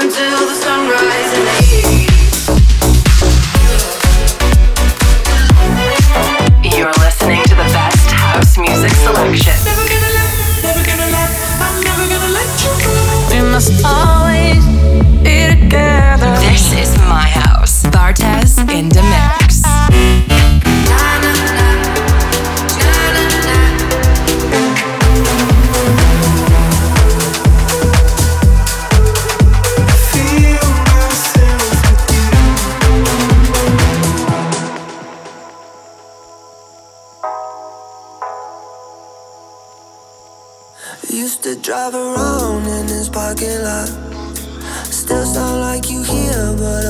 until the sunrise and.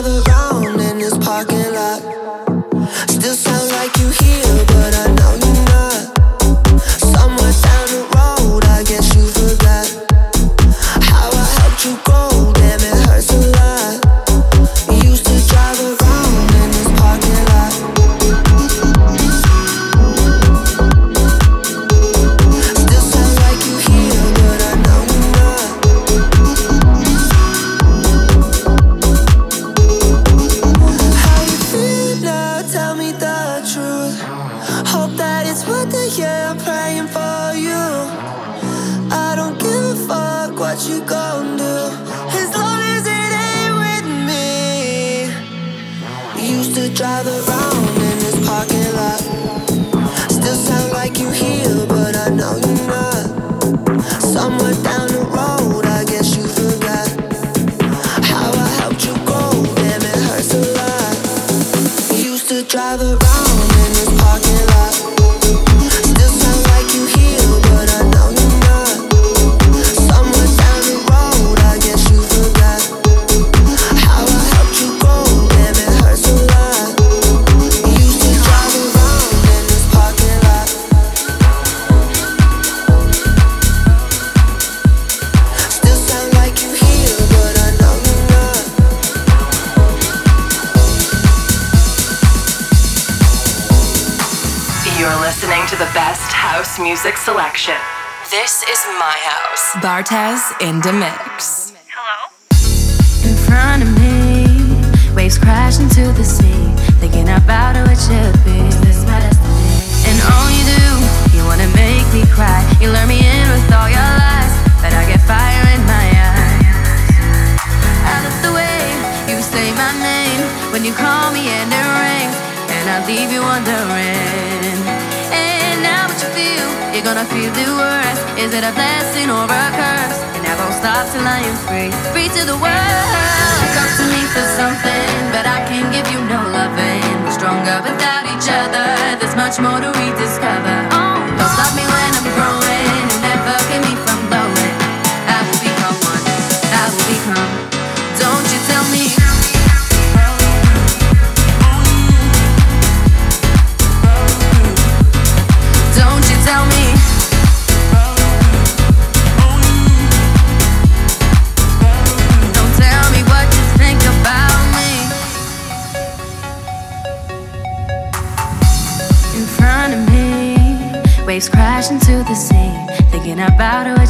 gather the mix. Hello? In front of me, waves crash into the sea, gonna feel the worst. Is it a blessing or a curse? And I won't stop till I am free, free to the world. Come to me for something, but I can't give you no loving. We're stronger without each other. There's much more to rediscover. Oh, don't stop me when I'm growing, and never keep me from blowing. I will become one. I will become.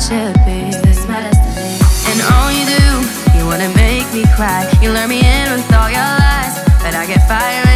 Should be. And all you do, you wanna make me cry. You lure me in with all your lies, but I get fire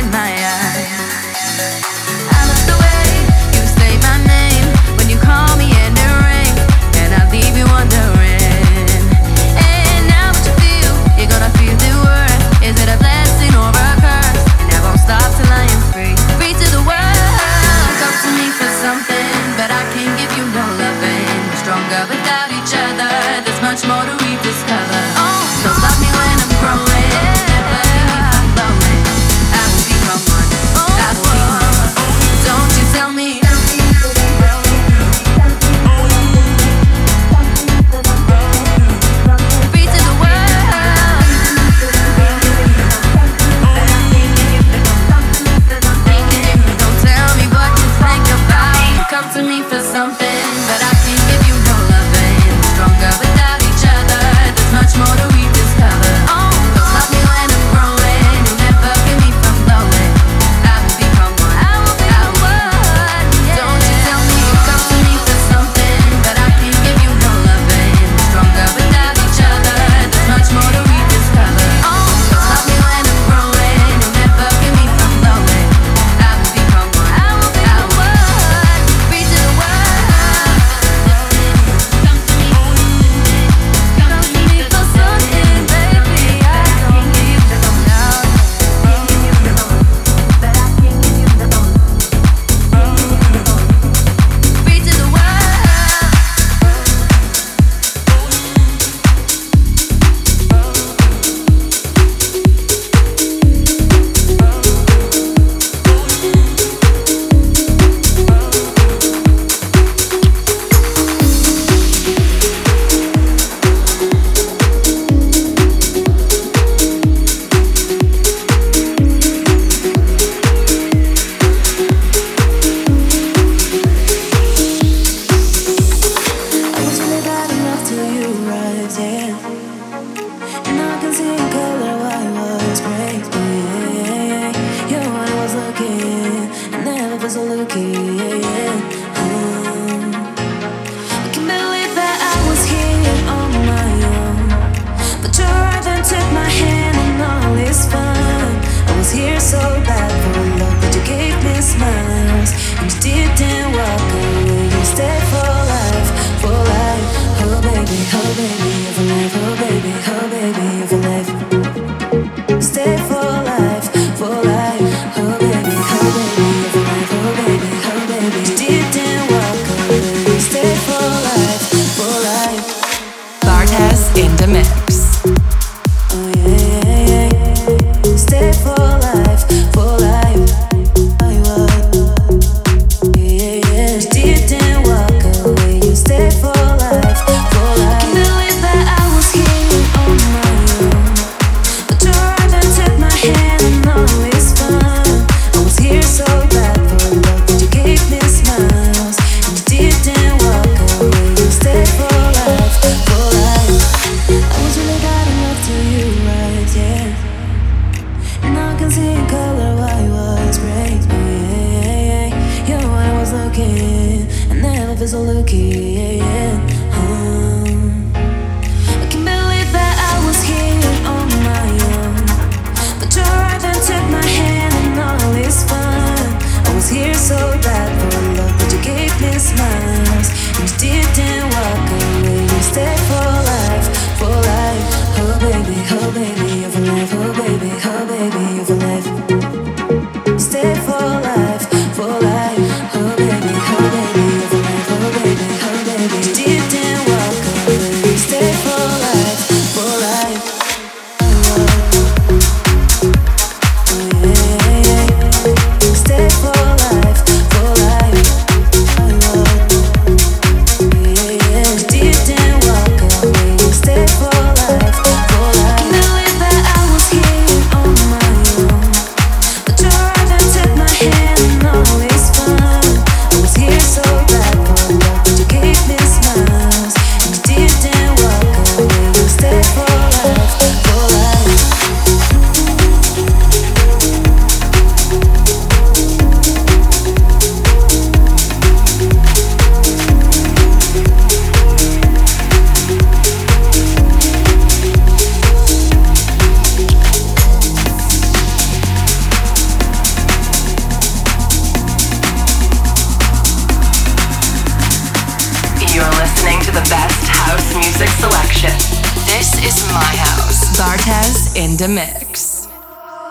the mix.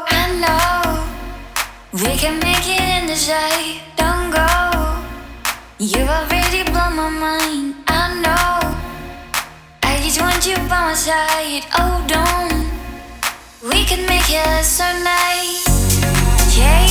I know we can make it in the shade. Don't go. You already blow my mind. I know. I just want you by my side. Oh, don't. We can make it so nice. Yeah.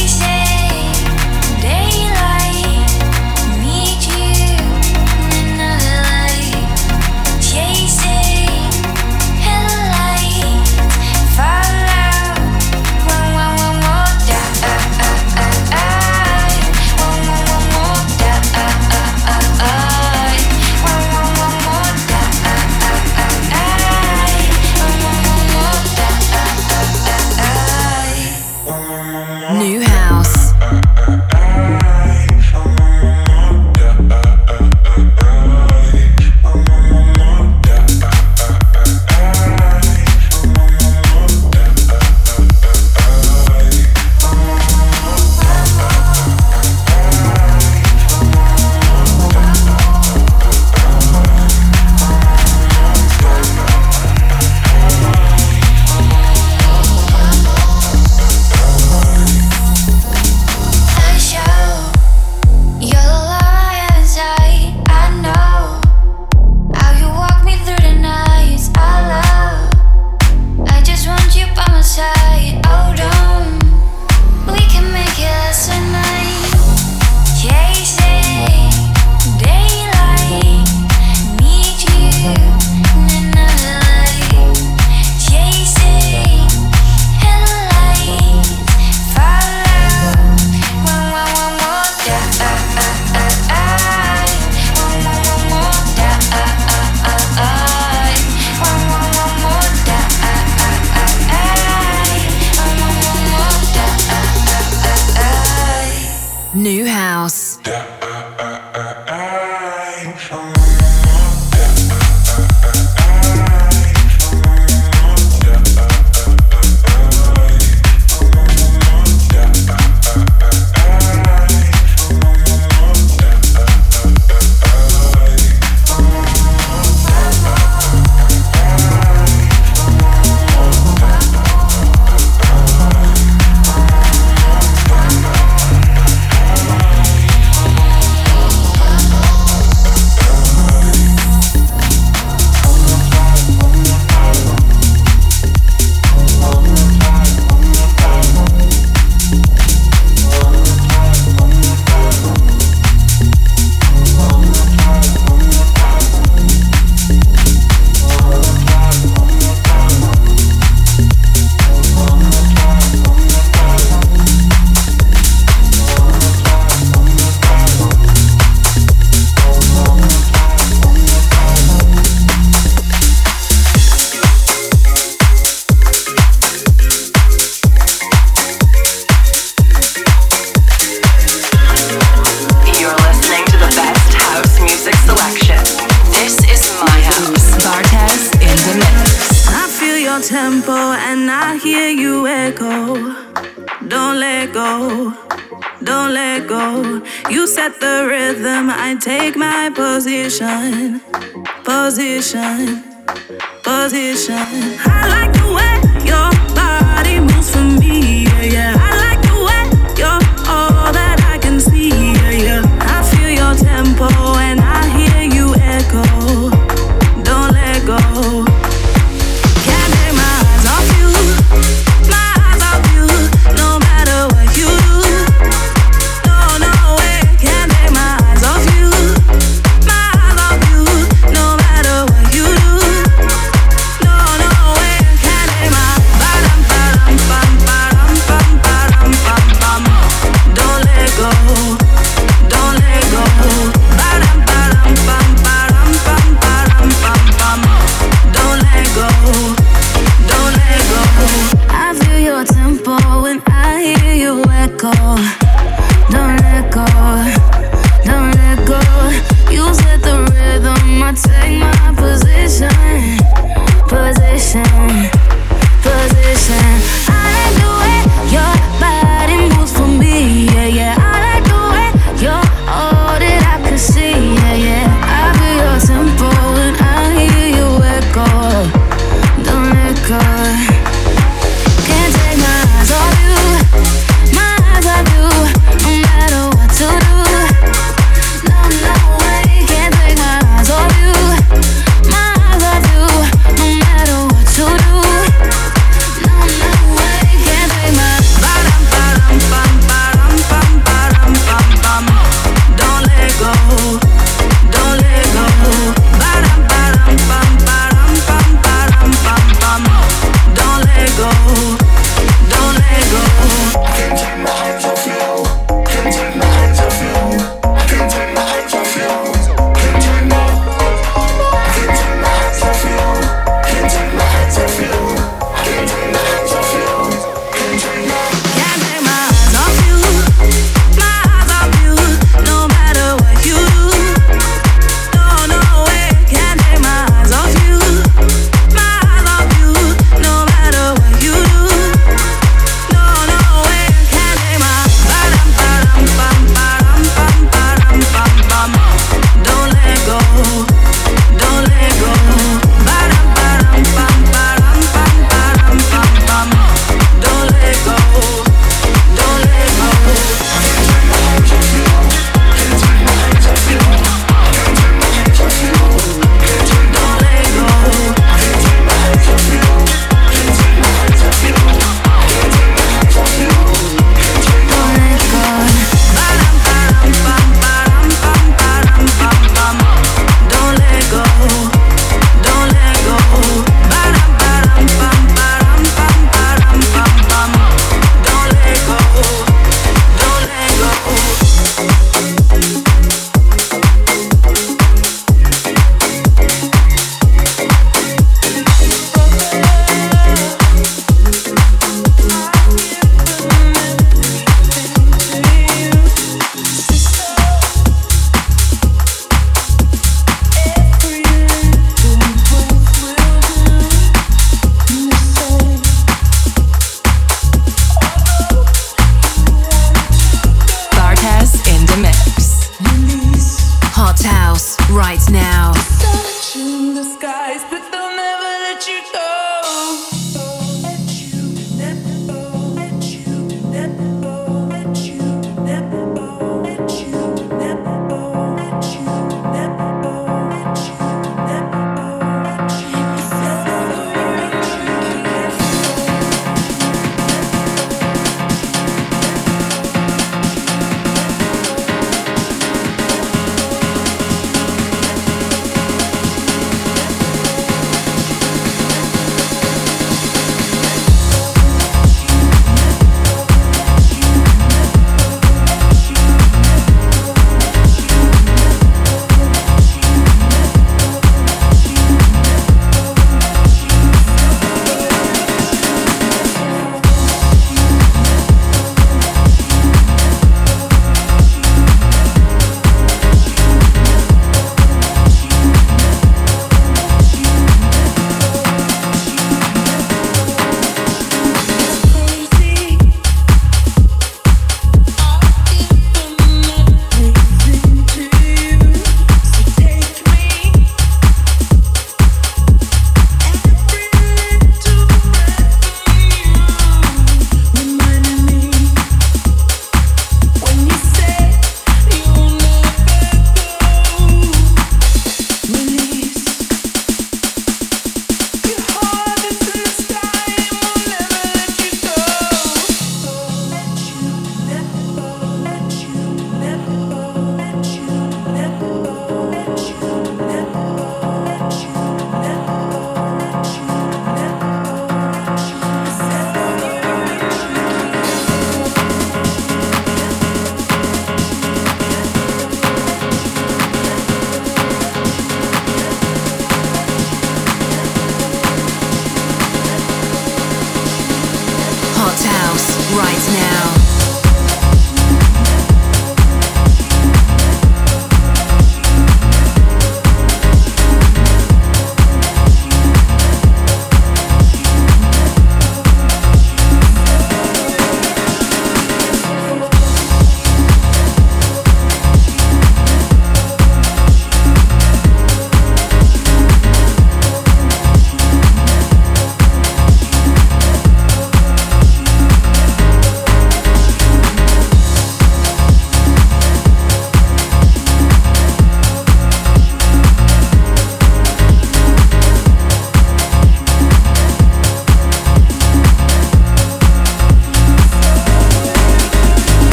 position, position. I like the way your body moves for me, yeah, yeah.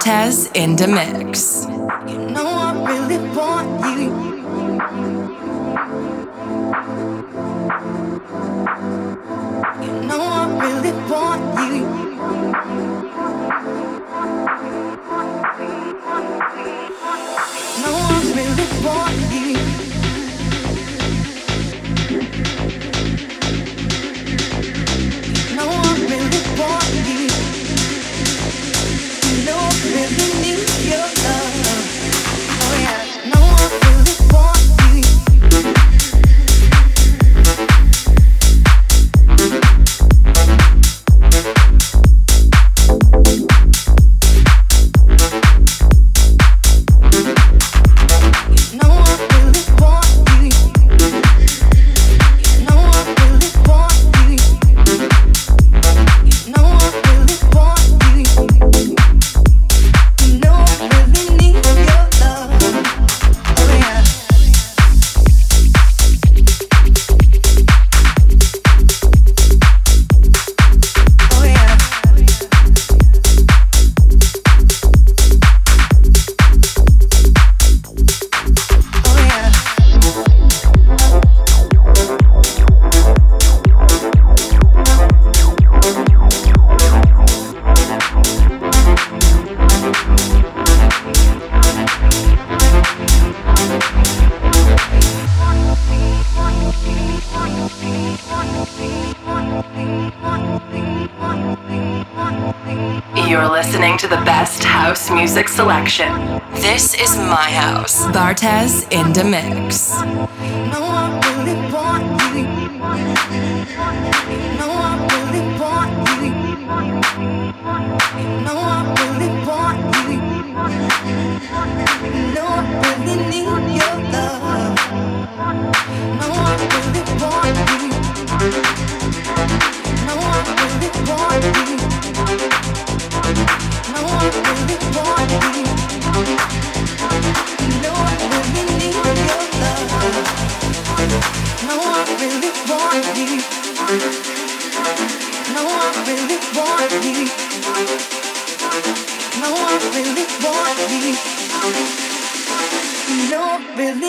Cortez in the mix. Cortez in the mix.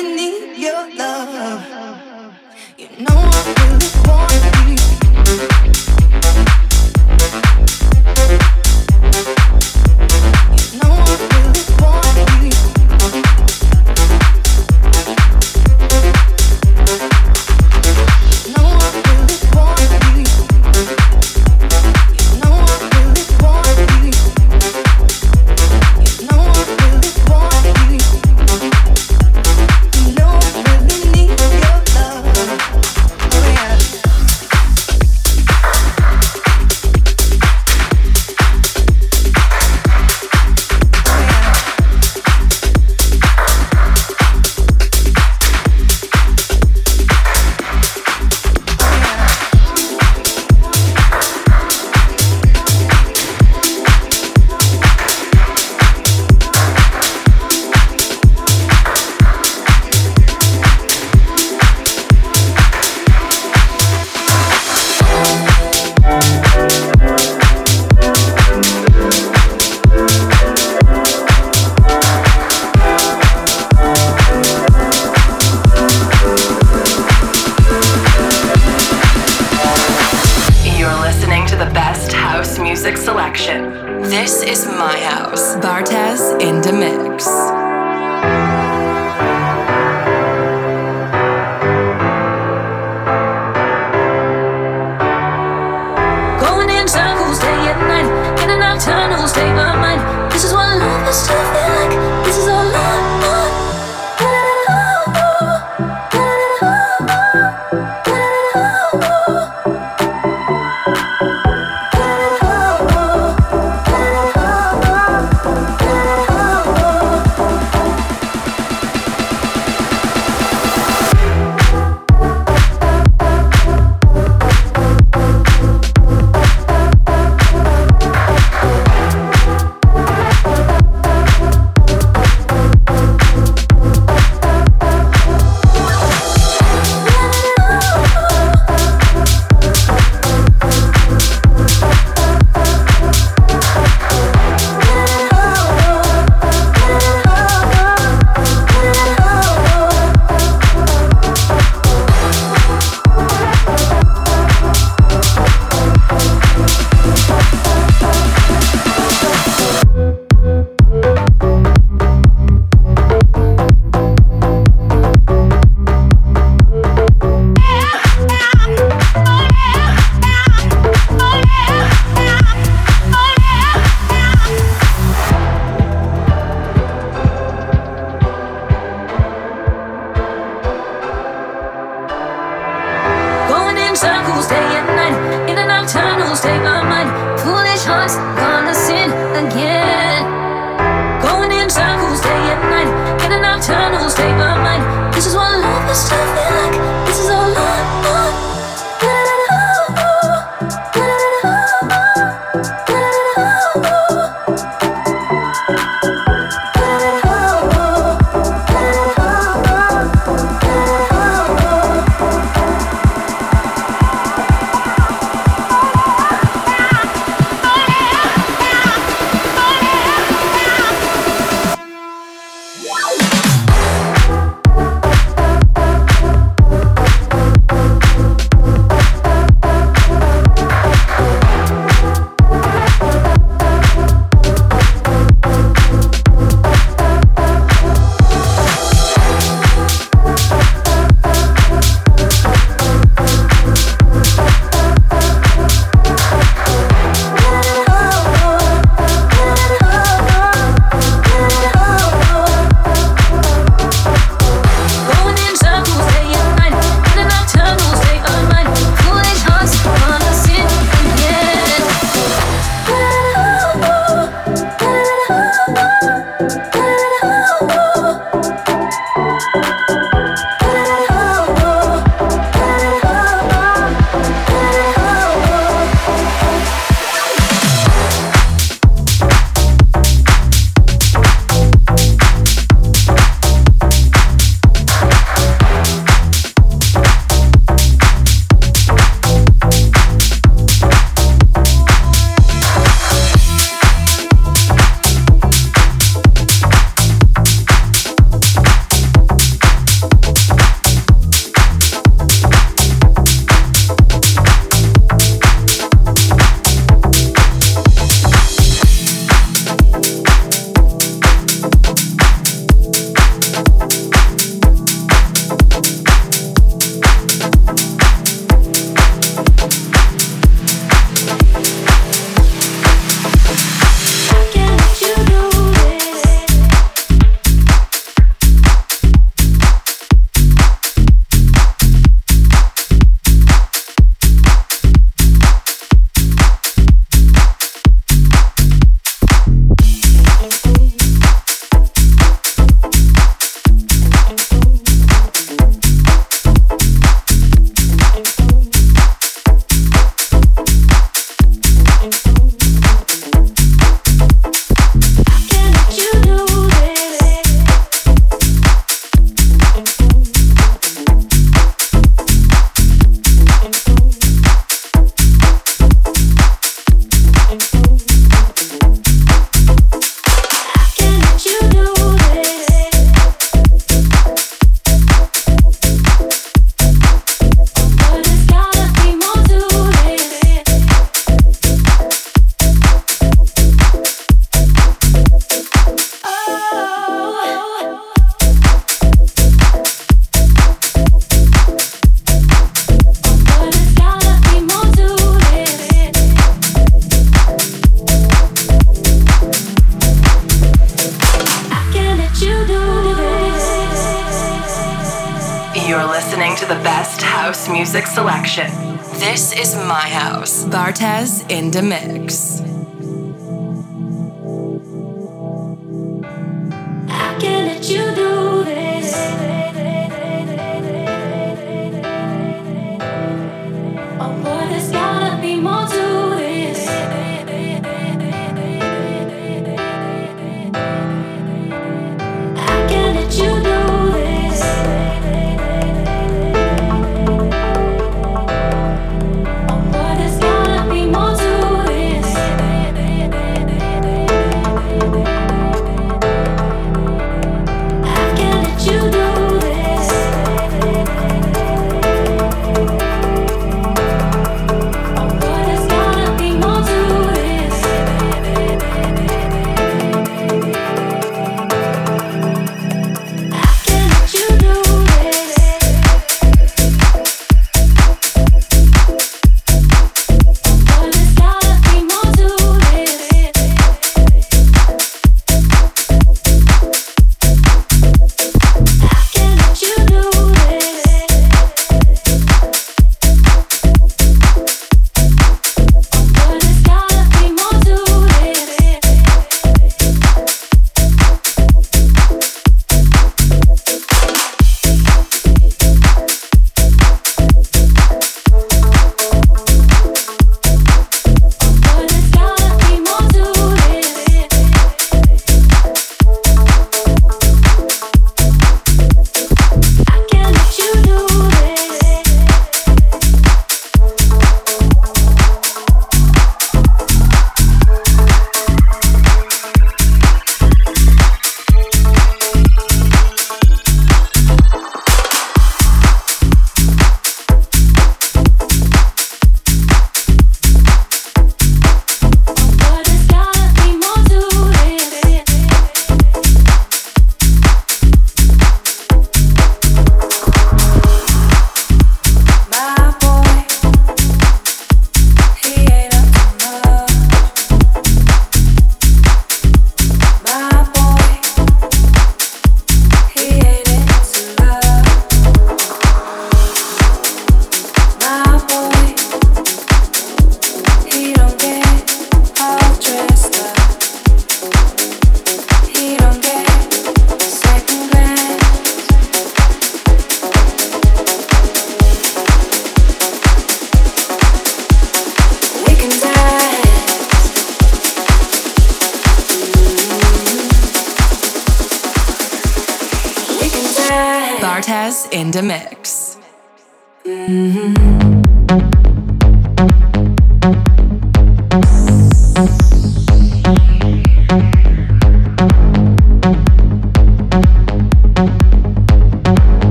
really need your love. You know I really want.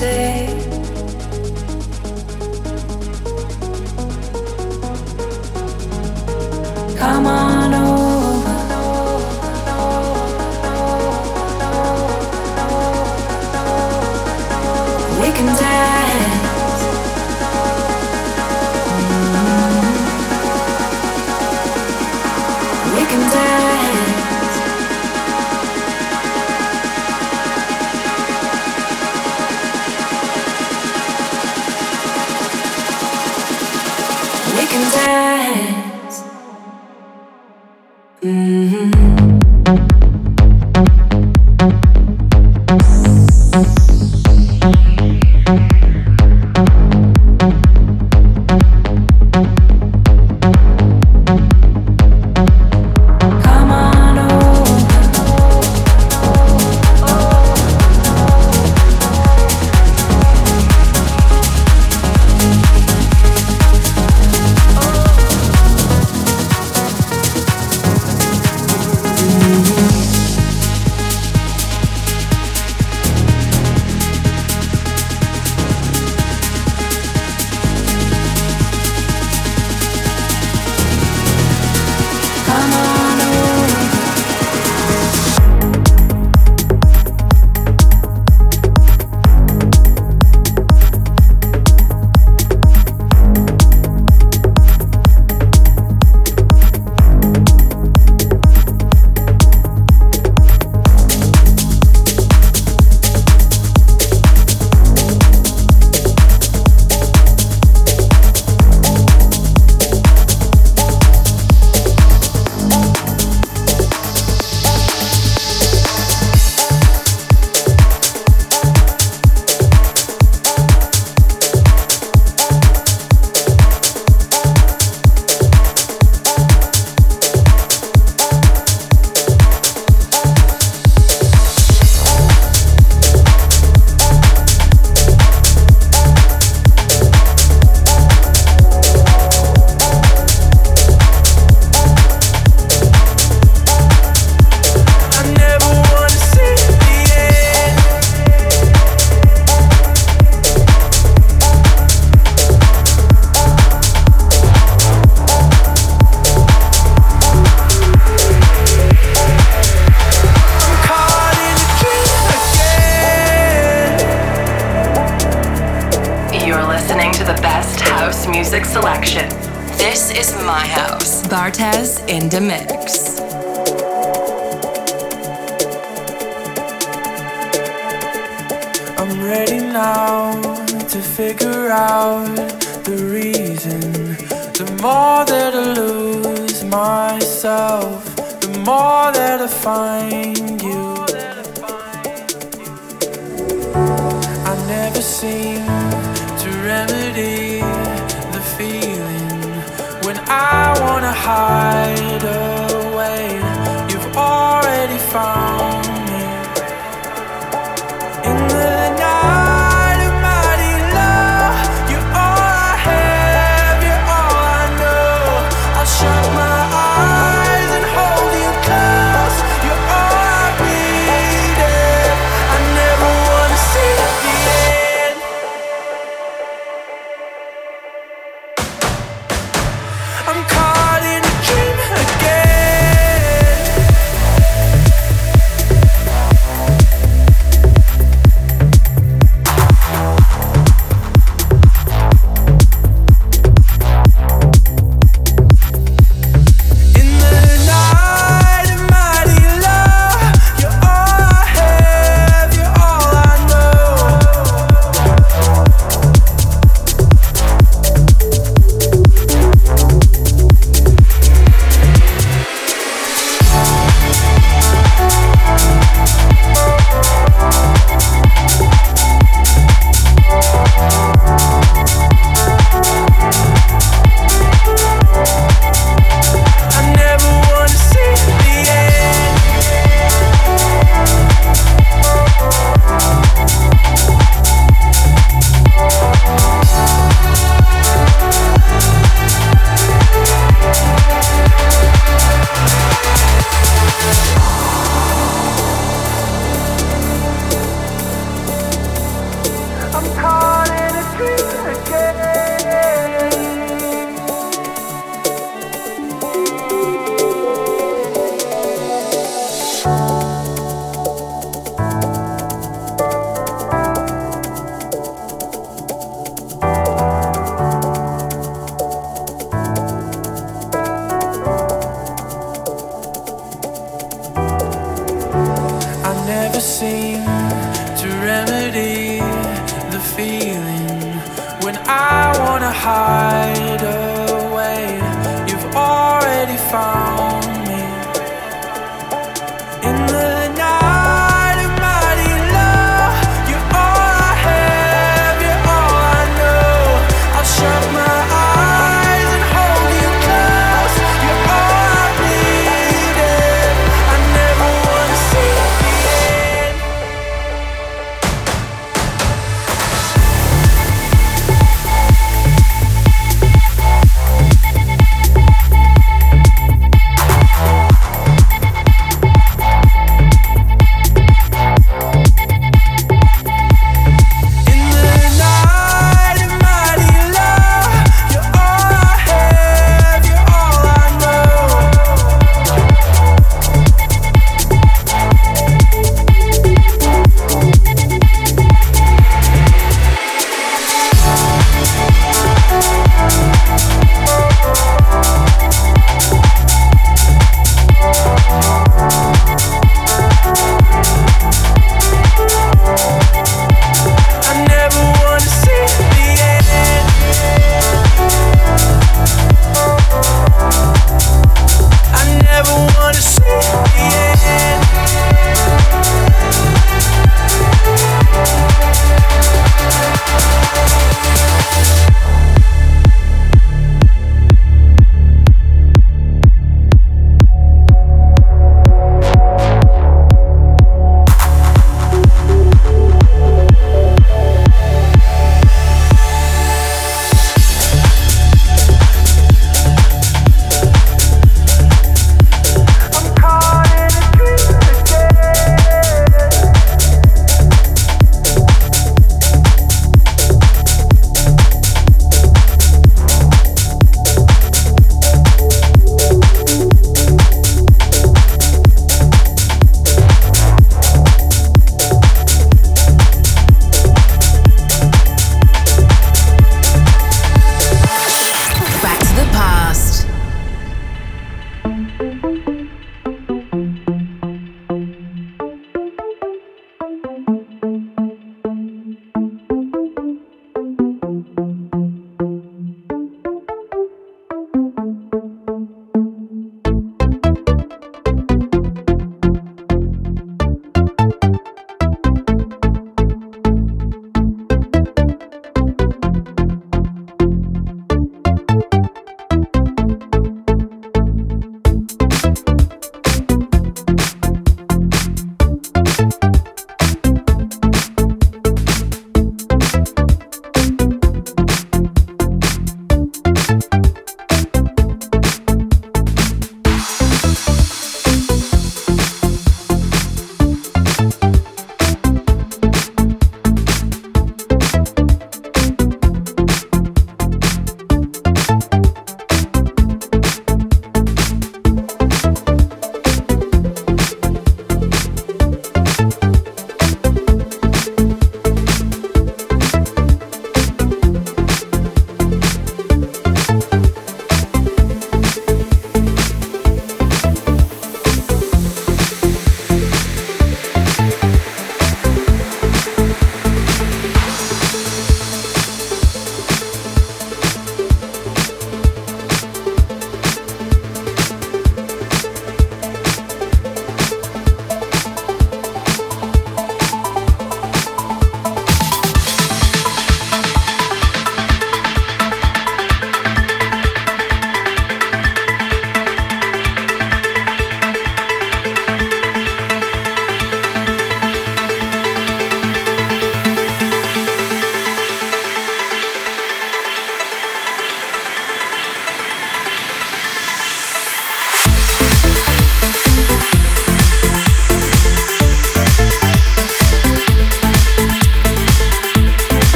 say